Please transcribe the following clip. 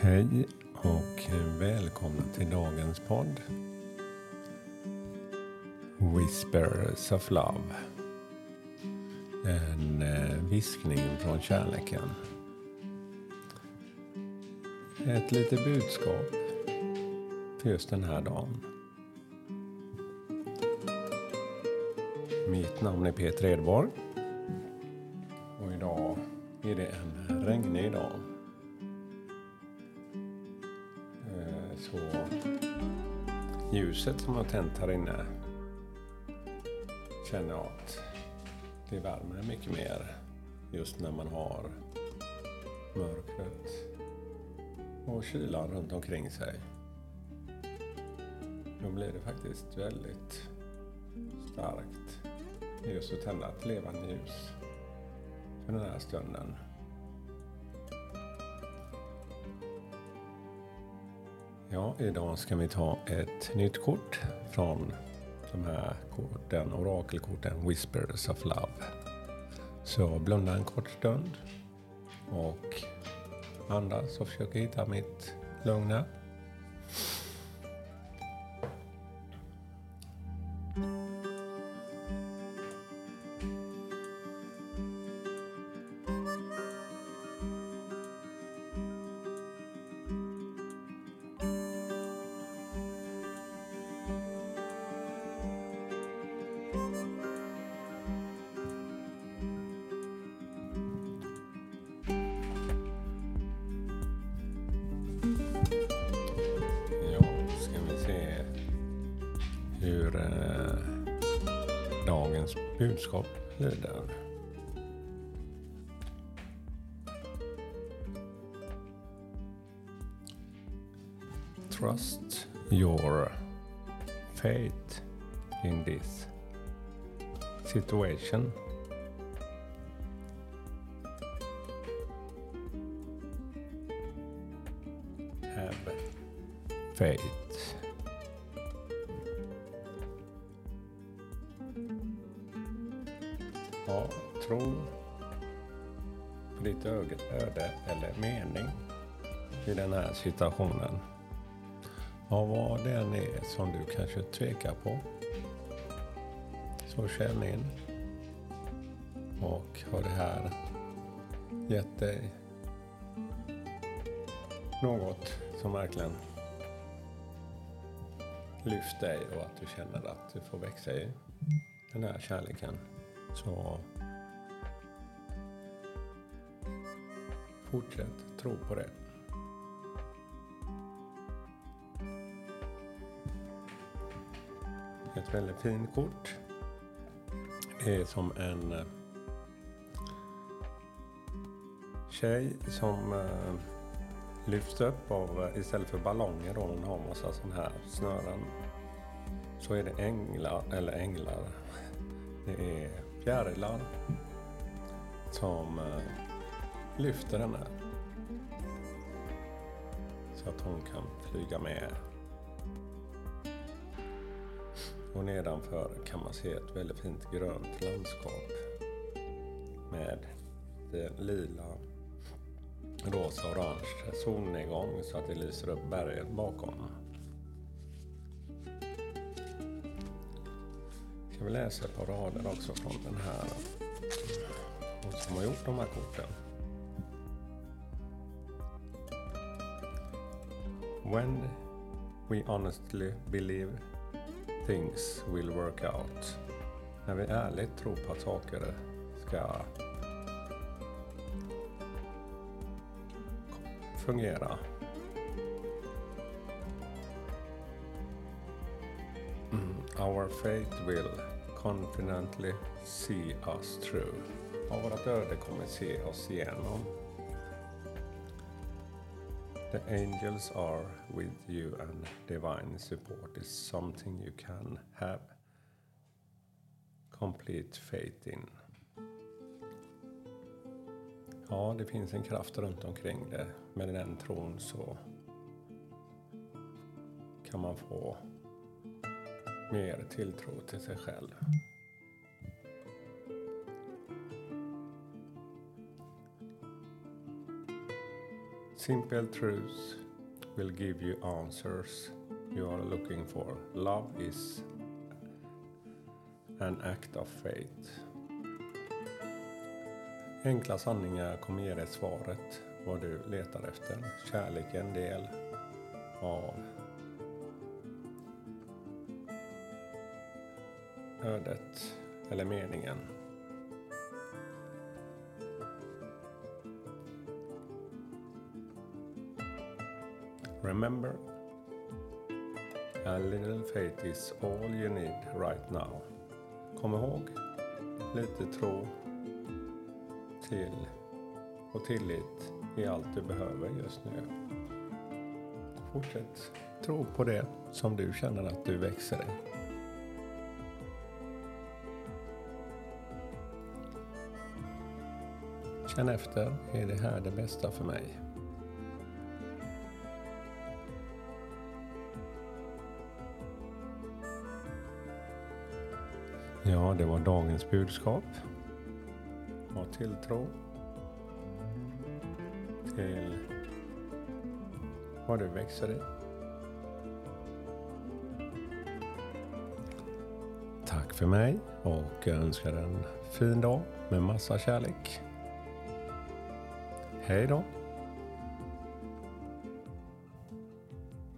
Hej och välkomna till dagens podd. Whispers of Love. En eh, viskning från kärleken. Ett litet budskap för just den här dagen. Mitt namn är Peter Edborg. Och idag är det en regnig dag. Ljuset som har tänt här inne känner jag att det värmer mycket mer just när man har mörkret och kylan runt omkring sig. Då blir det faktiskt väldigt starkt just att tända ett levande ljus för den här stunden. Ja, idag ska vi ta ett nytt kort från de här korten, orakelkorten Whispers of Love. Så blunda en kort stund och andas och försök hitta mitt lugn dagens budskap lyder. Trust your faith in this situation. Have faith. Ha tro på ditt eget öde eller mening i den här situationen. Ja, vad det än är som du kanske tvekar på. Så känn in. Och har det här gett dig något som verkligen lyft dig och att du känner att du får växa i den här kärleken. Så fortsätt tro på det. Ett väldigt fint kort. Det är som en eh, tjej som eh, lyfts upp av, eh, istället för ballonger då, hon har massa sådana här snören. Så är det änglar, eller änglar. Det är fjärilar som eh, lyfter henne. Så att hon kan flyga med. Och nedanför kan man se ett väldigt fint grönt landskap. Med det lila rosa orange solnedgång så att det lyser upp berget bakom. Ska vi läsa ett par rader också från den här. Hon som har gjort de här korten. When we honestly believe things will work out. När vi ärligt tror på att saker ska fungera. Our fate will confidently see us through. Och vårt öde kommer se oss igenom. The angels are with you and divine support is something you can have complete faith in. Ja, det finns en kraft runt omkring det. Med den tron så kan man få mer tilltro till sig själv. Simple truths will give you answers you are looking for. Love is an act of faith. Enkla sanningar kommer ge dig svaret vad du letar efter. Kärlek är en del av ödet eller meningen. Remember, a little faith is all you need right now. Kom ihåg, lite tro till och tillit är allt du behöver just nu. Fortsätt tro på det som du känner att du växer i. Känn efter, är det här det bästa för mig? Ja, det var dagens budskap. Ha tilltro till vad du växer i. Tack för mig och jag önskar en fin dag med massa kärlek. Hej då!